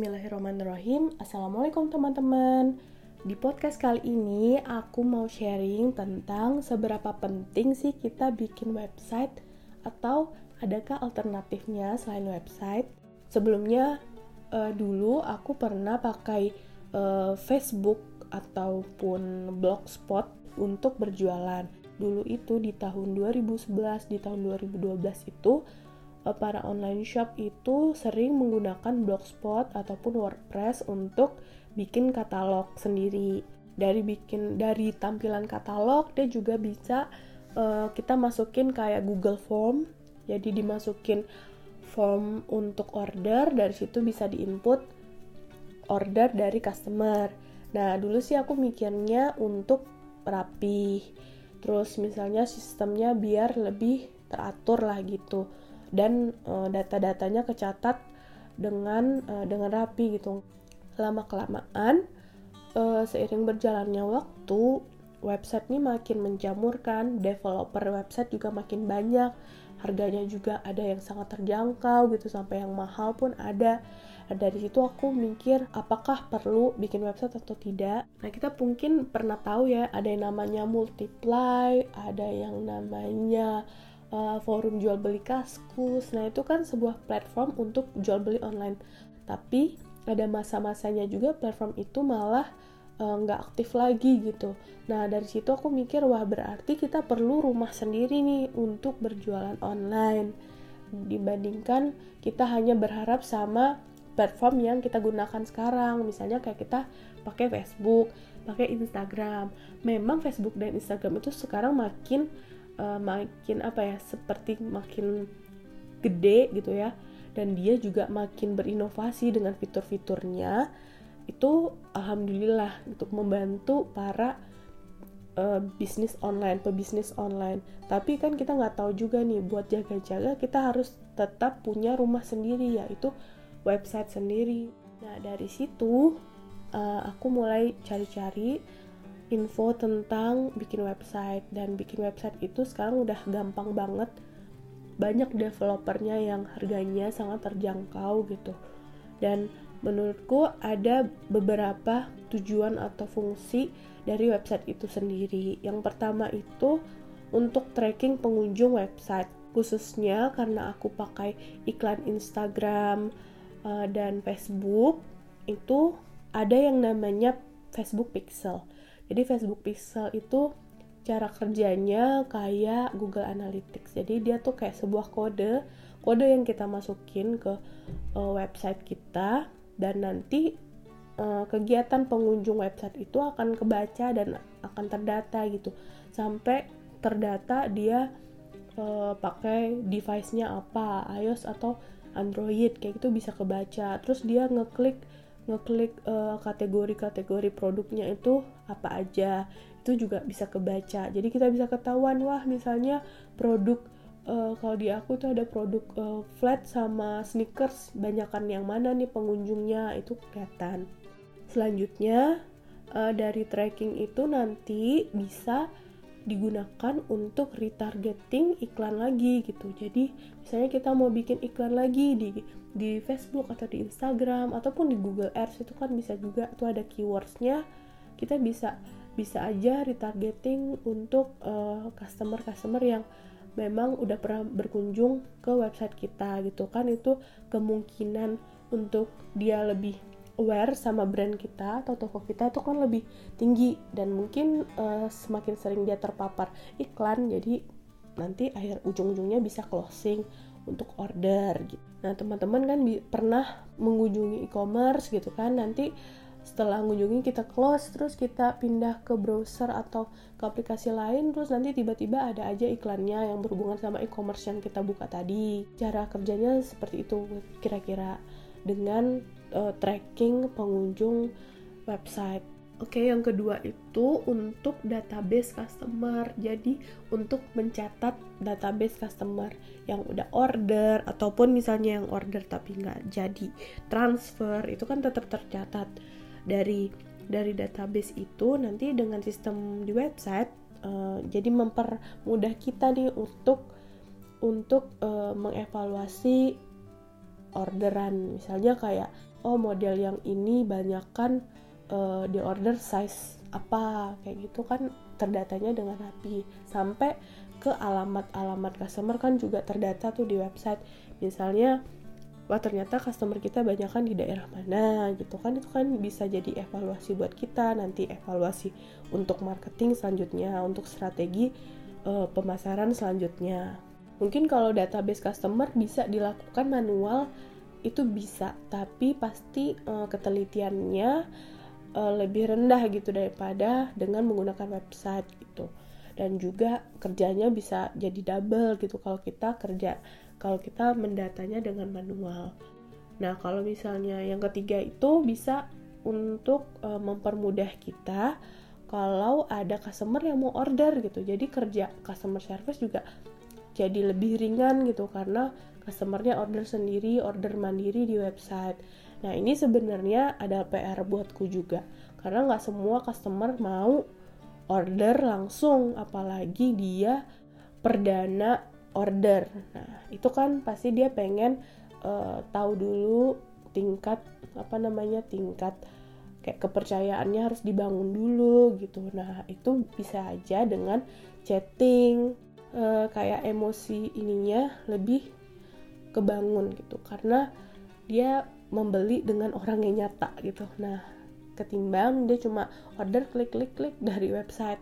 Bismillahirrahmanirrahim. Assalamualaikum teman-teman. Di podcast kali ini aku mau sharing tentang seberapa penting sih kita bikin website Atau adakah alternatifnya selain website. Sebelumnya uh, dulu aku pernah pakai uh, Facebook ataupun blogspot untuk berjualan. Dulu itu di tahun 2011, di tahun 2012 itu para online shop itu sering menggunakan blogspot ataupun WordPress untuk bikin katalog sendiri. Dari bikin dari tampilan katalog dia juga bisa uh, kita masukin kayak Google Form. Jadi dimasukin form untuk order dari situ bisa diinput order dari customer. Nah, dulu sih aku mikirnya untuk rapi. Terus misalnya sistemnya biar lebih teratur lah gitu dan uh, data-datanya kecatat dengan uh, dengan rapi gitu. Lama kelamaan uh, seiring berjalannya waktu website ini makin menjamurkan developer website juga makin banyak harganya juga ada yang sangat terjangkau gitu sampai yang mahal pun ada. Dari situ aku mikir apakah perlu bikin website atau tidak? Nah kita mungkin pernah tahu ya ada yang namanya multiply ada yang namanya uh, forum jual beli kaskus. Nah, itu kan sebuah platform untuk jual beli online. Tapi ada masa-masanya juga platform itu malah eh, nggak uh, aktif lagi gitu. Nah, dari situ aku mikir, wah berarti kita perlu rumah sendiri nih untuk berjualan online. Dibandingkan kita hanya berharap sama platform yang kita gunakan sekarang. Misalnya kayak kita pakai Facebook, pakai Instagram. Memang Facebook dan Instagram itu sekarang makin uh, makin apa ya seperti makin gede gitu ya. Dan dia juga makin berinovasi dengan fitur-fiturnya. Itu alhamdulillah untuk membantu para uh, bisnis online pebisnis online. Tapi kan kita nggak tahu juga nih buat jaga-jaga kita harus tetap punya rumah sendiri yaitu website sendiri. Nah dari situ uh, aku mulai cari-cari info tentang bikin website. Dan bikin website itu sekarang udah gampang banget. Banyak developernya yang harganya sangat terjangkau gitu. Dan menurutku ada beberapa tujuan atau fungsi dari website itu sendiri. Yang pertama itu untuk tracking pengunjung website. Khususnya karena aku pakai iklan Instagram uh, dan Facebook itu ada yang namanya Facebook Pixel jadi Facebook Pixel itu cara kerjanya kayak Google Analytics. Jadi dia tuh kayak sebuah kode, kode yang kita masukin ke uh, website kita dan nanti uh, kegiatan pengunjung website itu akan kebaca dan akan terdata gitu. Sampai terdata dia uh, pakai device-nya apa, iOS atau Android kayak gitu bisa kebaca. Terus dia ngeklik ngeklik uh, kategori-kategori produknya itu apa aja. Itu juga bisa kebaca. Jadi kita bisa ketahuan wah misalnya produk uh, kalau di aku tuh ada produk uh, flat sama sneakers banyakan yang mana nih pengunjungnya? Itu kelihatan. Selanjutnya uh, dari tracking itu nanti bisa digunakan untuk retargeting iklan lagi gitu. Jadi misalnya kita mau bikin iklan lagi di di Facebook atau di Instagram ataupun di Google Ads itu kan bisa juga tuh ada keywordsnya. Kita bisa bisa aja retargeting untuk uh, customer-customer yang memang udah pernah berkunjung ke website kita gitu kan. Itu kemungkinan untuk dia lebih aware sama brand kita atau toko kita itu kan lebih tinggi dan mungkin uh, semakin sering dia terpapar iklan jadi nanti akhir ujung-ujungnya bisa closing untuk order gitu. Nah teman-teman kan pernah mengunjungi e-commerce gitu kan nanti setelah mengunjungi kita close terus kita pindah ke browser atau ke aplikasi lain terus nanti tiba-tiba ada aja iklannya yang berhubungan sama e-commerce yang kita buka tadi cara kerjanya seperti itu kira-kira dengan uh, tracking pengunjung website. Oke, yang kedua itu untuk database customer. Jadi, untuk mencatat database customer yang udah order ataupun misalnya yang order tapi nggak jadi transfer itu kan tetap tercatat dari dari database itu nanti dengan sistem di website uh, jadi mempermudah kita nih untuk untuk uh, mengevaluasi orderan misalnya kayak oh model yang ini banyak kan uh, di order size apa kayak gitu kan terdatanya dengan rapi sampai ke alamat-alamat customer kan juga terdata tuh di website. Misalnya wah ternyata customer kita banyak kan di daerah mana gitu kan. Itu kan bisa jadi evaluasi buat kita nanti evaluasi untuk marketing selanjutnya untuk strategi uh, pemasaran selanjutnya. Mungkin kalau database customer bisa dilakukan manual itu bisa tapi pasti uh, ketelitiannya uh, lebih rendah gitu daripada dengan menggunakan website gitu dan juga kerjanya bisa jadi double gitu kalau kita kerja kalau kita mendatanya dengan manual. Nah, kalau misalnya yang ketiga itu bisa untuk uh, mempermudah kita kalau ada customer yang mau order gitu. Jadi kerja customer service juga jadi lebih ringan gitu karena customernya order sendiri, order mandiri di website. Nah, ini sebenarnya ada PR buatku juga karena nggak semua customer mau order langsung apalagi dia perdana order. Nah itu kan pasti dia pengen uh, tahu dulu tingkat apa namanya tingkat kayak kepercayaannya harus dibangun dulu gitu. Nah itu bisa aja dengan chatting uh, kayak emosi ininya lebih kebangun gitu. Karena dia membeli dengan orang yang nyata gitu. Nah ketimbang dia cuma order klik klik klik dari website.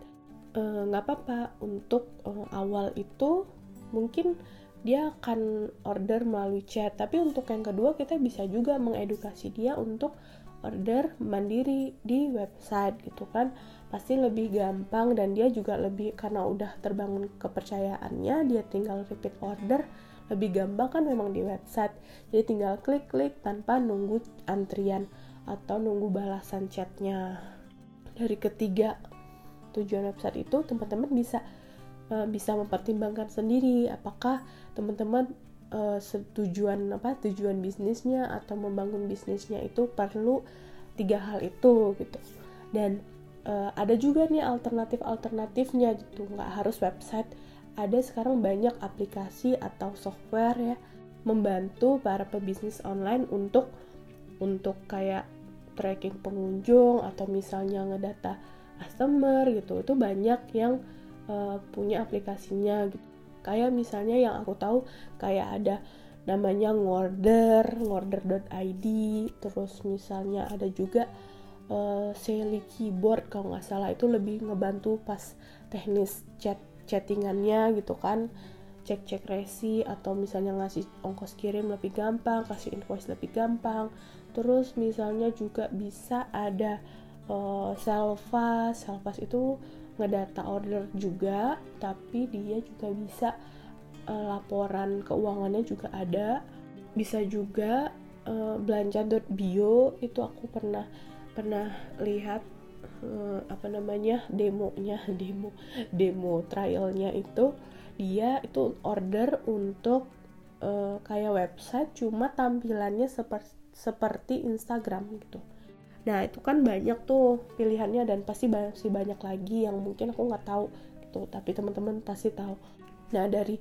Eh, nggak e, apa-apa. Untuk e, awal itu mungkin dia akan order melalui chat. Tapi untuk yang kedua kita bisa juga mengedukasi dia untuk order mandiri di website gitu kan. Pasti lebih gampang dan dia juga lebih karena udah terbangun kepercayaannya dia tinggal repeat order lebih gampang kan memang di website. Jadi tinggal klik-klik tanpa nunggu antrian atau nunggu balasan chatnya. Dari ketiga tujuan website itu teman-teman bisa uh, bisa mempertimbangkan sendiri apakah teman-teman uh, setujuan apa tujuan bisnisnya atau membangun bisnisnya itu perlu tiga hal itu gitu. Dan uh, ada juga nih alternatif alternatifnya gitu. Nggak harus website. Ada sekarang banyak aplikasi atau software ya membantu para pebisnis online untuk untuk kayak tracking pengunjung atau misalnya ngedata customer gitu. Itu banyak yang uh, punya aplikasinya gitu kayak misalnya yang aku tahu kayak ada namanya ngorder ngorder.id terus misalnya ada juga uh, Sally Keyboard kalau nggak salah. Itu lebih ngebantu pas teknis chat chattingannya gitu kan. Cek-cek resi atau misalnya ngasih ongkos kirim lebih gampang kasih invoice lebih gampang. Terus misalnya juga bisa ada uh, Selfas Selfas itu ngedata order juga tapi dia juga bisa uh, laporan keuangannya juga ada bisa juga uh, belanja.bio itu aku pernah pernah lihat uh, apa namanya demonya demo demo trialnya itu dia itu order untuk uh, kayak website cuma tampilannya seperti seperti Instagram gitu. Nah itu kan banyak tuh pilihannya dan pasti masih banyak lagi yang mungkin aku nggak tahu gitu. Tapi teman-teman pasti tahu. Nah dari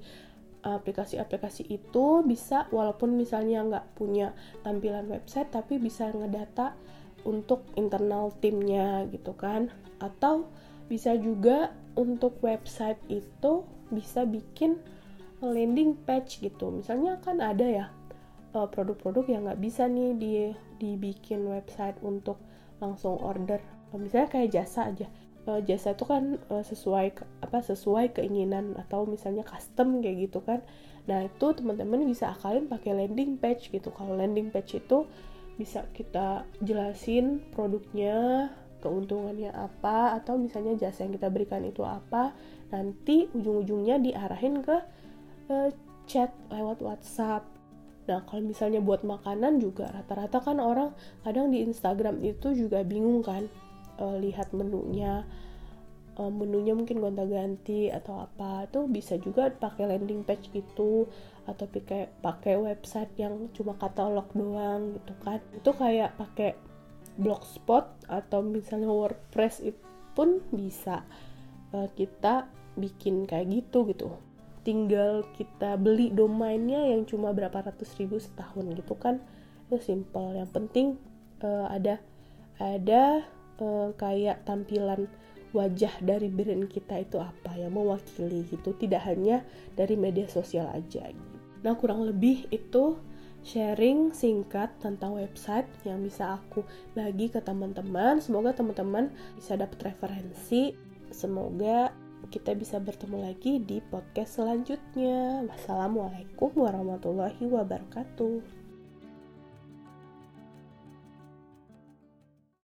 aplikasi-aplikasi itu bisa walaupun misalnya nggak punya tampilan website tapi bisa ngedata untuk internal timnya gitu kan atau bisa juga untuk website itu bisa bikin landing page gitu misalnya kan ada ya produk-produk yang nggak bisa nih di dibikin website untuk langsung order. Misalnya kayak jasa aja uh, jasa itu kan uh, sesuai apa sesuai keinginan atau misalnya custom kayak gitu kan. Nah itu teman-teman bisa akalin pakai landing page gitu. Kalau landing page itu bisa kita jelasin produknya keuntungannya apa atau misalnya jasa yang kita berikan itu apa. Nanti ujung-ujungnya diarahin ke uh, chat lewat WhatsApp Nah, kalau misalnya buat makanan juga rata-rata kan orang kadang di Instagram itu juga bingung kan uh, lihat menunya. Uh, menunya mungkin gonta-ganti atau apa. Itu bisa juga pakai landing page itu atau pakai pakai website yang cuma katalog doang gitu kan. Itu kayak pakai blogspot atau misalnya WordPress itu pun bisa uh, kita bikin kayak gitu gitu tinggal kita beli domainnya yang cuma berapa ratus ribu setahun gitu kan. Itu simple yang penting uh, ada ada uh, kayak tampilan wajah dari brand kita itu apa yang mewakili gitu. Tidak hanya dari media sosial aja. Nah kurang lebih itu sharing singkat tentang website yang bisa aku bagi ke teman-teman. Semoga teman-teman bisa dapat referensi. Semoga kita bisa bertemu lagi di podcast selanjutnya. Wassalamualaikum warahmatullahi wabarakatuh.